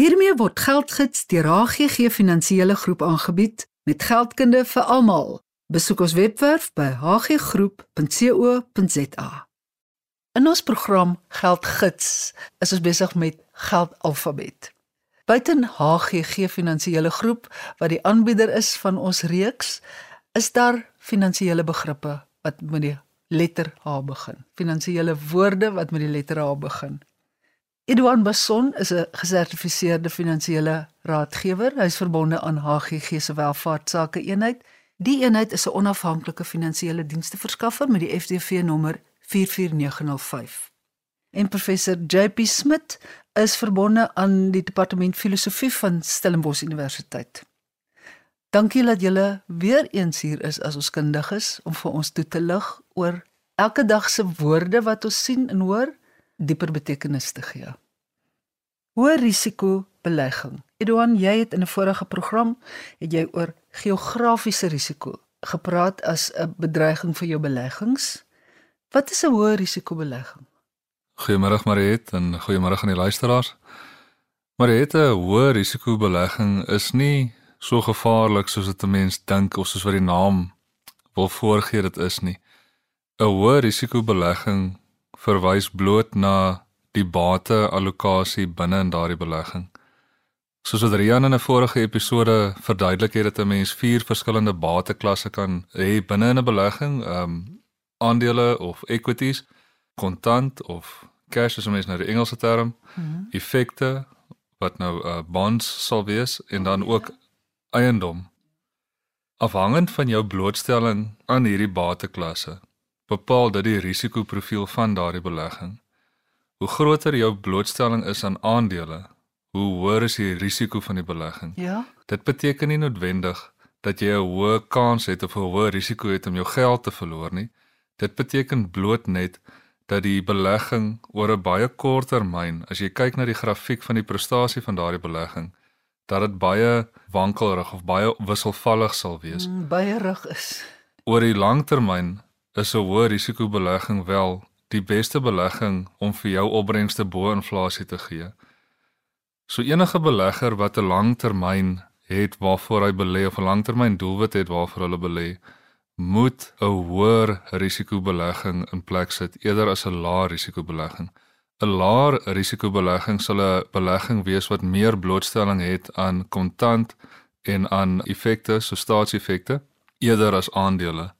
Hiermee word Geldgids deur HGG Finansiële Groep aangebied met geldkunde vir almal. Besoek ons webwerf by hggroep.co.za. In ons program Geldgids is ons besig met geldalfabet. Buiten HGG Finansiële Groep wat die aanbieder is van ons reeks, is daar finansiële begrippe wat met die letter H begin. Finansiële woorde wat met die letter H begin. Eduan Basson is 'n gesertifiseerde finansiële raadgewer. Hy is verbonde aan HGG se welvaartsake eenheid. Die eenheid is 'n onafhanklike finansiële diensverskaffer met die FDV nommer 44905. En professor JP Smit is verbonde aan die departement filosofie van Stellenbosch Universiteit. Dankie dat julle weer eens hier is as ons kundiges om vir ons toe te lig oor elke dag se woorde wat ons sien en hoor dieper betekenis te gee. Hoë risiko belegging. Edouan, jy het in 'n vorige program het jy oor geografiese risiko gepraat as 'n bedreiging vir jou beleggings. Wat is 'n hoë risiko belegging? Goeiemôre Mariet en goeiemôre aan die luisteraars. Mariet, 'n hoë risiko belegging is nie so gevaarlik soos dit 'n mens dink of soos wat die naam wil voorgee dit is nie. 'n Hoë risiko belegging verwys bloot na die bateallokasie binne in daardie belegging. Soos wat Rian in 'n vorige episode verduidelik het dat 'n mens vier verskillende bateklasse kan hê binne in 'n belegging, ehm um, aandele of equities, kontant of cash as ons nou die Engelse term, mm -hmm. effekte wat nou uh, bonds sal wees en dan ook eiendom. Afhangend van jou blootstelling aan hierdie bateklasse, bepaal dit die risikoprofiel van daardie belegging. Hoe groter jou blootstelling is aan aandele, hoe hoër is die risiko van die belegging. Ja. Dit beteken nie noodwendig dat jy 'n hoë kans het of 'n hoë risiko het om jou geld te verloor nie. Dit beteken bloot net dat die belegging oor 'n baie kort termyn, as jy kyk na die grafiek van die prestasie van daardie belegging, dat dit baie wankelrig of baie wisselvallig sal wees. Mm, baie rig is. Oor die lang termyn is 'n hoë risiko belegging wel die beste belegging om vir jou opbrengste bo inflasie te gee. So enige belegger wat 'n lang termyn het waarvoor hy belê of 'n langtermyn doelwit het waarvoor hulle belê, moet 'n hoër risikobelegging in plek sit eerder as 'n lae risikobelegging. 'n Laer risikobelegging sal 'n belegging wees wat meer blootstelling het aan kontant en aan effekte, so staatseffekte, eerder as aandele.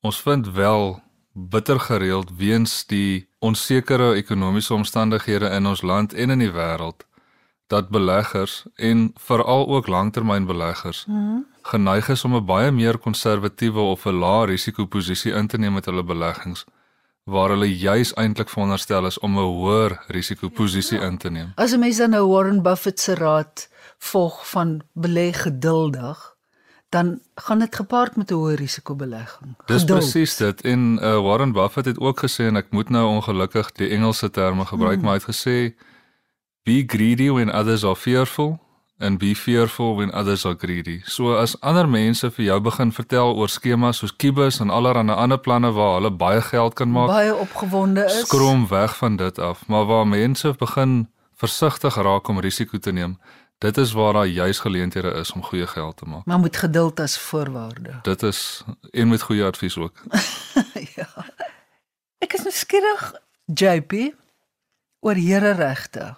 Ons vind wel bitter gereeld weens die onsekere ekonomiese omstandighede in ons land en in die wêreld dat beleggers en veral ook langtermynbeleggers hmm. geneig is om 'n baie meer konservatiewe of 'n lae risiko posisie in te neem met hulle beleggings waar hulle juis eintlik veronderstel is om 'n hoër risiko posisie ja. in te neem. As 'n mens dan nou Warren Buffett se raad volg van belê geduldig, dan gaan dit gepaard met 'n hoë risiko belegging. Dis presies dit. En uh, Warren Buffett het ook gesê en ek moet nou ongelukkig die Engelse terme gebruik, hmm. maar hy het gesê Be greedy when others are fearful and be fearful when others are greedy. So as ander mense vir jou begin vertel oor skemas soos Kibus en allerlei ander planne waar hulle baie geld kan maak, baie opgewonde is. Skroom weg van dit af, maar waar mense begin versigtig raak om risiko te neem, dit is waar daar juis geleenthede is om goeie geld te maak. Maar moet geduld as voorwaarde. Dit is en met goeie advies ook. ja. Ek is nou skieurig JP oor here regte.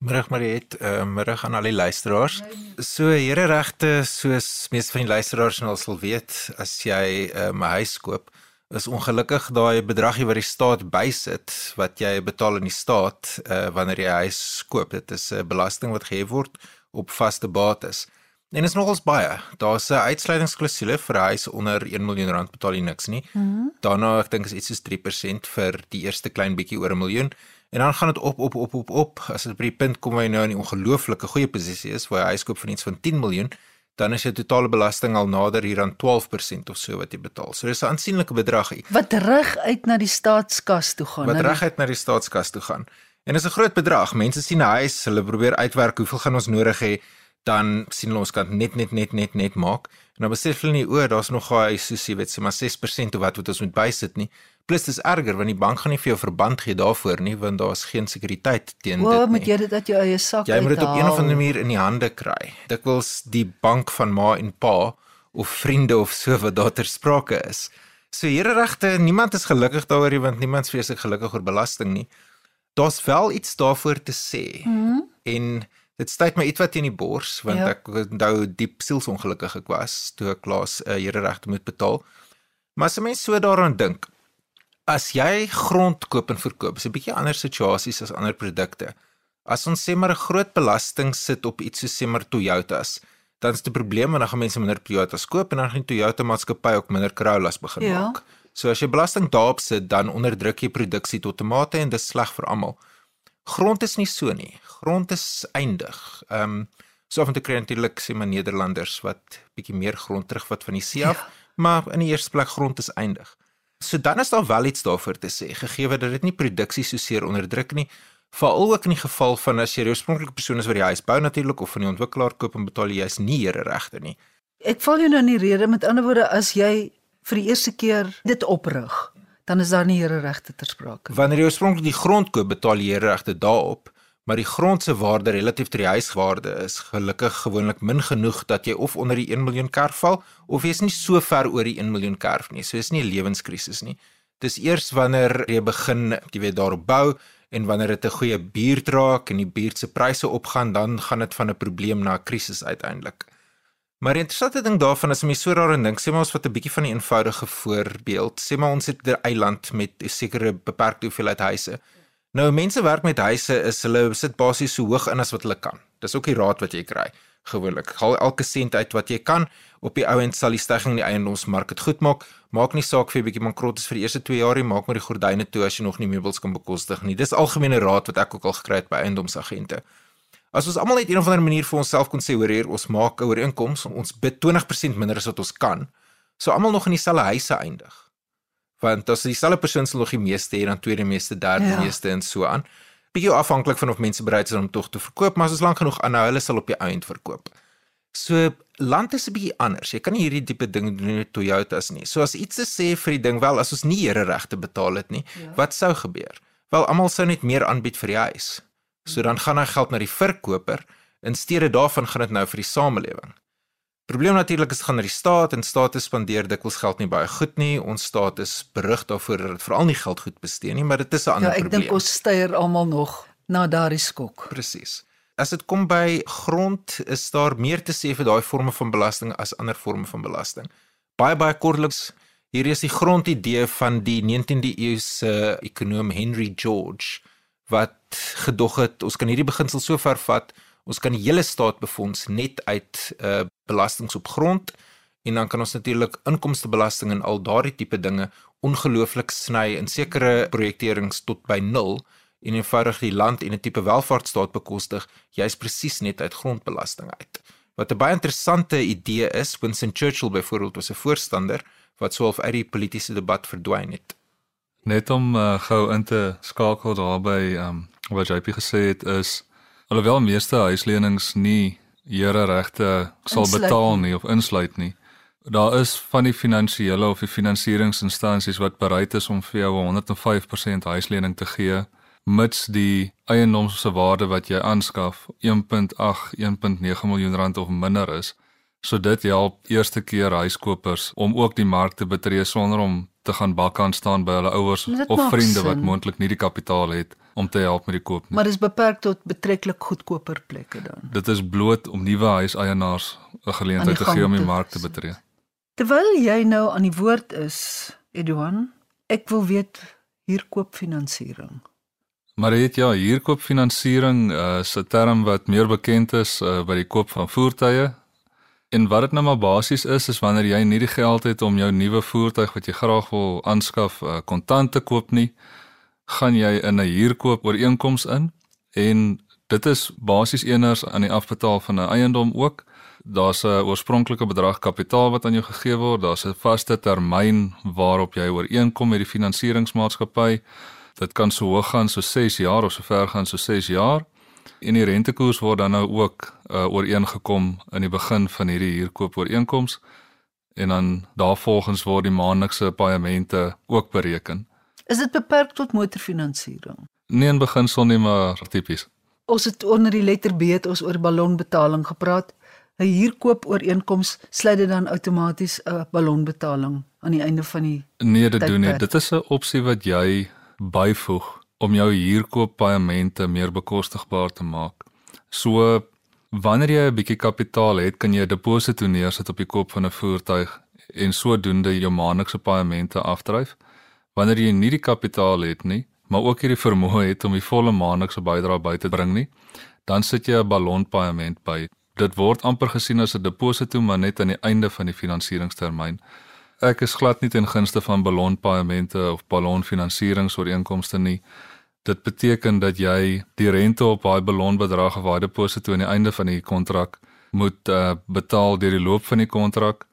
Middag Mariet, uh, middag aan al die luisteraars. So here regte soos meeste van die luisteraars nou sal weet, as jy 'n uh, huis koop, is ongelukkig daai bedragie wat die staat bysit wat jy betaal aan die staat uh, wanneer jy 'n huis koop. Dit is 'n belasting wat gehef word op vaste bates. En is nogals baie. Daar's 'n uitsluitingsklausule vir 'n huis onder 1 miljoen rand betaal jy niks nie. Mm -hmm. Daarna ek dink is iets soos 3% vir die eerste klein bietjie oor 'n miljoen. En dan gaan dit op op op op op as dit by die punt kom waar jy nou in 'n ongelooflike goeie posisie is waar jy huiskoop van iets van 10 miljoen, dan is jou totale belasting al nader hier aan 12% of so wat jy betaal. So dis 'n aansienlike bedrag. Wat reg uit na die staatskas toe gaan. Wat reg uit na die staatskas toe gaan. En dis 'n groot bedrag. Mense sien 'n huis, hulle probeer uitwerk hoeveel gaan ons nodig hê. Dan sien hulle ons kan net net net net net maak en dan besef hulle nie o, daar's nog gaai soos jy weet sê maar 6% of wat wat ons moet bysit nie. Plus dis erger want die bank gaan nie vir jou verband gee daarvoor nie want daar's geen sekuriteit teen O, dit nie. moet jy dit uit jou eie sak Jy moet dit op een of ander manier in die hande kry. Dikwels die bank van ma en pa of vriende of so wat daar ter sprake is. So here regte, niemand is gelukkig daaroor nie want niemand is vreeslik gelukkig oor belasting nie. Daar's wel iets daarvoor te sê. Mm -hmm. En dit stuit my ietwat teen die bors want Ja. ek onthou diep sielsongelukkig ek was toe ek laas 'n uh, here regte moet betaal. Maar as 'n mens so daaraan dink, as jy grond koop en verkoop, is 'n bietjie ander situasies as ander produkte. As ons sê maar 'n groot belasting sit op iets soos sê maar Toyotas, dan is dit 'n probleem want dan gaan mense minder Toyotas koop en dan gaan die Toyota maatskappy ook minder Corollas begin Ja. maak. So as jy belasting daarop sit, dan onderdruk jy produksie tot 'n mate en dis sleg vir almal. Grond is nie so nie. Grond is eindig. Ehm um, so af en toe kry natuurlik sê maar Nederlanders wat bietjie meer grond terugvat van die see af, ja. maar in die eerste plek grond is eindig. So dan is daar wel iets daarvoor te sê, gegee dat dit nie produksie so seer onderdruk nie, veral ook in die geval van as jy oorspronklike persoon is wat die huis bou natuurlik of van die ontwikkelaar koop en betaal jy is nie here regte nie. Ek val jou nou in die rede met ander woorde as jy vir die eerste keer dit oprig, dan is daar nie here regte ter sprake. Wanneer jy oorspronklik die grond koop, betaal jy regte daarop, maar die grond se waarde relatief tot die huiswaarde is gelukkig gewoonlik min genoeg dat jy of onder die 1 miljoen kerf val of jy is nie so ver oor die 1 miljoen kerf nie. So is nie 'n lewenskrisis nie. Dis eers wanneer jy begin, jy weet, daarop bou en wanneer dit 'n goeie buurt raak en die buurt se pryse opgaan, dan gaan dit van 'n probleem na 'n krisis uiteindelik. Maar die interessante ding daarvan is om jy so daaraan dink, sê maar ons vat 'n bietjie van die eenvoudige voorbeeld. Sê maar ons het 'n eiland met 'n sekere beperkte hoeveelheid huise. Nou mense werk met huise is hulle sit basies so hoog in as wat hulle kan. Dis ook die raad wat jy kry gewoonlik. Haal elke sent uit wat jy kan. Op die ou end sal die stygings in die eiendomsmark dit goed maak. Maak nie saak jy 'n bietjie bankrot is vir die eerste 2 jaar nie, maak maar die gordyne toe as jy nog nie meubels kan bekostig nie. Dis algemene raad wat ek ook al gekry het by eiendomsagente. As ons almal net een of ander manier vir onsself kon sê hoor hier, ons maak 'n ooreenkoms, ons bid 20% minder as wat ons kan, so almal nog in dieselfde huise eindig. Want as dieselfde persoon sal nog die meeste hê, dan tweede meeste, derde ja. meeste en so aan. Bietjie afhanklik van of mense bereid is om tog te verkoop, maar as ons lank genoeg aanhou, hulle sal op die eind verkoop. So land is 'n bietjie anders. Jy kan nie hierdie tipe ding doen met Toyotas nie. So as iets te sê vir die ding wel as ons nie here regte betaal het nie, ja. wat sou gebeur? Wel almal sou net meer aanbied vir die huis. So dan gaan hy geld na die verkoper in steede daarvan gaan dit nou vir die samelewing. Probleem natuurlik is gaan na die staat en state spandeer dikwels geld nie baie goed nie. Ons staat is berig daarvoor dat dit veral nie geld goed bestee nie, maar dit is 'n ander Ja, ek probleem. dink ons styer almal nog na daardie skok. Presies. As dit kom by grond, is daar meer te sê vir daai forme van belasting as ander forme van belasting. Baie baie kortliks, hier is die grondidee van die 19de eeu se ekonom Henry George wat gedog het ons kan hierdie beginsel so ver vat, ons kan die hele staat befonds net uit uh belastings op grond en dan kan ons natuurlik inkomstebelasting en al daardie tipe dinge ongelooflik sny in sekere projekterings tot by nul en eenvoudig die land en 'n tipe welvaartstaat bekostig juis presies net uit grondbelasting uit. Wat 'n baie interessante idee is, Winston Churchill byvoorbeeld was 'n voorstander wat sou half uit die politieke debat verdwyn het. Net om uh, gou in te skakel daarby um, wat JP gesê het is alhoewel meeste huislenings nie here regte sal Insluit betaal nie of insluit nie. Daar is van die finansiële of die finansieringsinstansies wat bereid is om vir jou 105% huislening te gee mits die eiendom se waarde wat jy aanskaf 1.8 1.9 miljoen rand of minder is. So dit help eerste keer huiskopers om ook die mark te betree sonder om te gaan bakkan staan by hulle ouers of vriende wat sin. moontlik nie die kapitaal het om te help met die koop nie. Maar dis beperk tot betreklik goedkoper plekke dan. Dit is bloot om nuwe huiseienaars 'n geleentheid te gee om die mark te betree. Terwyl jy nou aan die woord is, Edouan, ek wil weet huurkoopfinansiering. Maar dit ja, huurkoopfinansiering uh, is 'n term wat meer bekend is uh, by die koop van voertuie. En wat dit nou maar basies is, is wanneer jy nie die geld het om jou nuwe voertuig wat jy graag wil aanskaf uh, kontant te koop nie, gaan jy in 'n huurkoop ooreenkoms in en dit is basies eners aan die afbetaal van 'n eiendom ook. Daar's 'n oorspronklike bedrag kapitaal wat aan jou gegee word, daar's 'n vaste termyn waarop jy ooreenkom met die finansieringsmaatskappy. Dit kan so hoog gaan so 6 jaar of so ver gaan so 6 jaar. En die rentekoers word dan nou ook uh, ooreengekom in die begin van hierdie huurkoopooreenkoms en dan daarvolgens word die maandelikse paemente ook bereken. Is dit beperk tot motorfinansiering? Nee in beginsel nie maar tipies. Ons het onder die letter B het ons oor ballonbetaling gepraat. 'n Huurkoopooreenkoms sluit dit dan outomaties 'n ballonbetaling aan die einde van die Nee, dit doen nie. Dit is 'n opsie wat jy byvoeg om jou huurkooppaemente meer bekostigbaar te maak. So wanneer jy 'n bietjie kapitaal het, kan jy 'n deposito neersit op die koop van 'n voertuig en sodoende jou maandelikse paemente afdryf. Wanneer jy nie die kapitaal het nie, maar ook nie die vermoë het om die volle maandelikse bydrae by te bring nie, dan sit jy 'n ballonpaement by. Dit word amper gesien as 'n deposito maar net aan die einde van die finansieringstermyn. Ek is glad nie ten gunste van ballonpaemente of ballonfinansieringsooreenkomste nie. Dit beteken dat jy die rente op daai ballonbedrag of daai deposito aan die einde van die kontrak moet uh, betaal deur die loop van die kontrak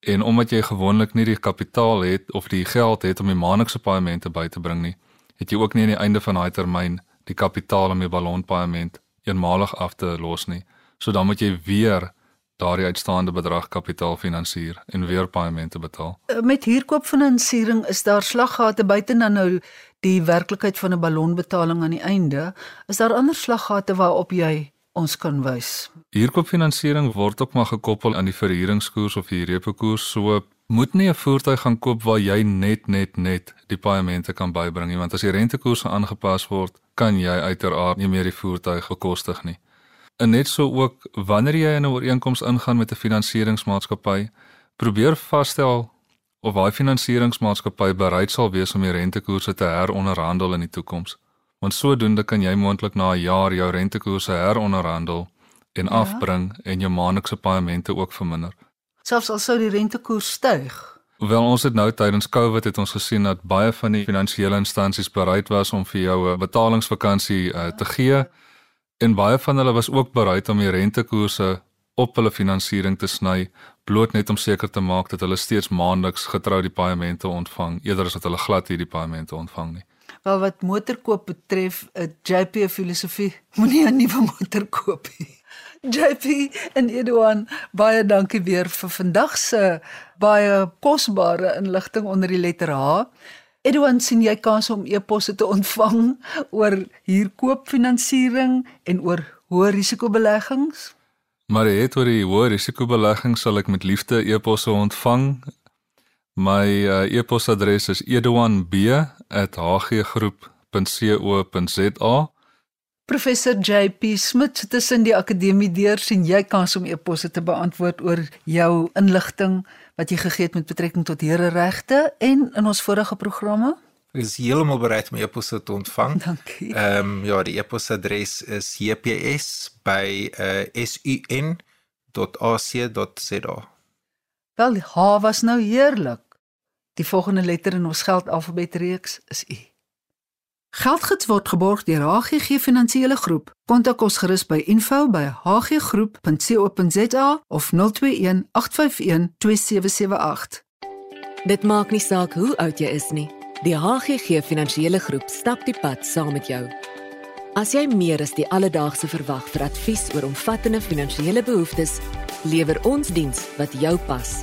en omdat jy gewoonlik nie die kapitaal het of die geld het om die maandelikse paemente by te bring nie, het jy ook nie aan die einde van daai termyn die kapitaal om jou ballonpaement eenmalig af te los nie. So dan moet jy weer daardie uitstaande bedrag kapitaal finansier en weer paemente betaal. Met huurkoopfinansiering is daar slaggate buite dan nou die werklikheid van 'n ballonbetaling aan die einde. Is daar ander slaggate waarop jy ons kan wys? Huurkoopfinansiering word ook maar gekoppel aan die verhuuringskoers of die repokoers, so moet nie 'n voertuig gaan koop waar jy net net net die paemente kan bybring nie, want as die rentekoerse aangepas word, kan jy uiteraard nie meer die voertuig bekostig nie. En net so ook wanneer jy in 'n ooreenkoms ingaan met 'n finansieringsmaatskappy, probeer vasstel of daai finansieringsmaatskappy bereid sal wees om die rentekoerse te heronderhandel in die toekoms. Want sodoende kan jy moontlik na 'n jaar jou rentekoerse heronderhandel en Ja. ja. afbring en jou maandelikse paemente ook verminder. Selfs al sou die rentekoers styg. Hoewel ons dit nou tydens Covid het ons gesien dat baie van die finansiële instansies bereid was om vir jou 'n betalingsvakansie uh, te gee en baie van hulle was ook bereid om die rentekoerse op hulle finansiering te sny bloot net om seker te maak dat hulle steeds maandeliks getrou die paemente ontvang eerder as dat hulle glad hierdie paemente ontvang nie. Wel wat motorkoop betref, 'n JP filosofie, moenie 'n nuwe motor koop nie. JP en Edouan, baie dankie weer vir vandag se baie kosbare inligting onder die letter H. Edouan, sien jy kans om e-posse te ontvang oor huurkoopfinansiering en oor hoë risikobeleggings? Maar het oor die hoë risikobelegging sal ek met liefde e-posse ontvang. My uh, e-posadres is eduanb@hggroep.co.za. Professor JP Smit tussen die akademie deur sien jy kans om e-posse te beantwoord oor jou inligting wat jy gegee het met betrekking tot hereregte en in ons vorige programme? Ek is heeltemal bereid om e-posse te ontvang. Dankie. Ehm um, ja, die e-posadres is jps@sun.ac.za. Wel, die H was nou heerlik. Die volgende letter in ons geldalfabetreeks is U. Geldgids word geborg deur HGG Finansiële Groep. Kontak ons gerus by info@hggroep.co.za of 021 851 2778. Dit maak nie saak hoe oud jy is nie. Die HGG Finansiële Groep stap die pad saam met jou. As jy meer as die alledaagse verwag vir advies oor omvattende finansiële behoeftes, lewer ons diens wat jou pas.